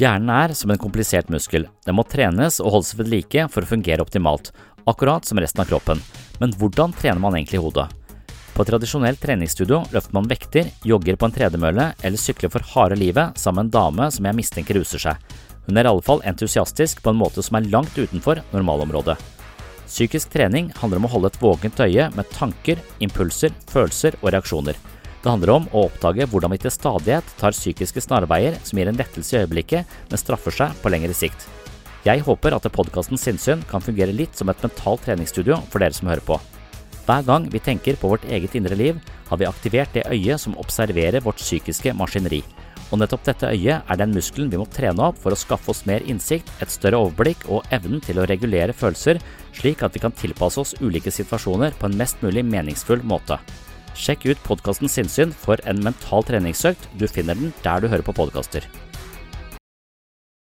Hjernen er som en komplisert muskel. Den må trenes og holdes ved like for å fungere optimalt, akkurat som resten av kroppen. Men hvordan trener man egentlig hodet? På et tradisjonelt treningsstudio løfter man vekter, jogger på en tredemølle eller sykler for harde livet sammen med en dame som jeg mistenker ruser seg. Hun er i alle fall entusiastisk på en måte som er langt utenfor normalområdet. Psykisk trening handler om å holde et våkent øye med tanker, impulser, følelser og reaksjoner. Det handler om å oppdage hvordan vi til stadighet tar psykiske snarveier som gir en lettelse i øyeblikket, men straffer seg på lengre sikt. Jeg håper at podkasten Sinnsyn kan fungere litt som et mentalt treningsstudio for dere som hører på. Hver gang vi tenker på vårt eget indre liv, har vi aktivert det øyet som observerer vårt psykiske maskineri. Og nettopp dette øyet er den muskelen vi må trene opp for å skaffe oss mer innsikt, et større overblikk og evnen til å regulere følelser, slik at vi kan tilpasse oss ulike situasjoner på en mest mulig meningsfull måte. Sjekk ut podkasten Sinnsyn for en mental treningsøkt. Du finner den der du hører på podkaster.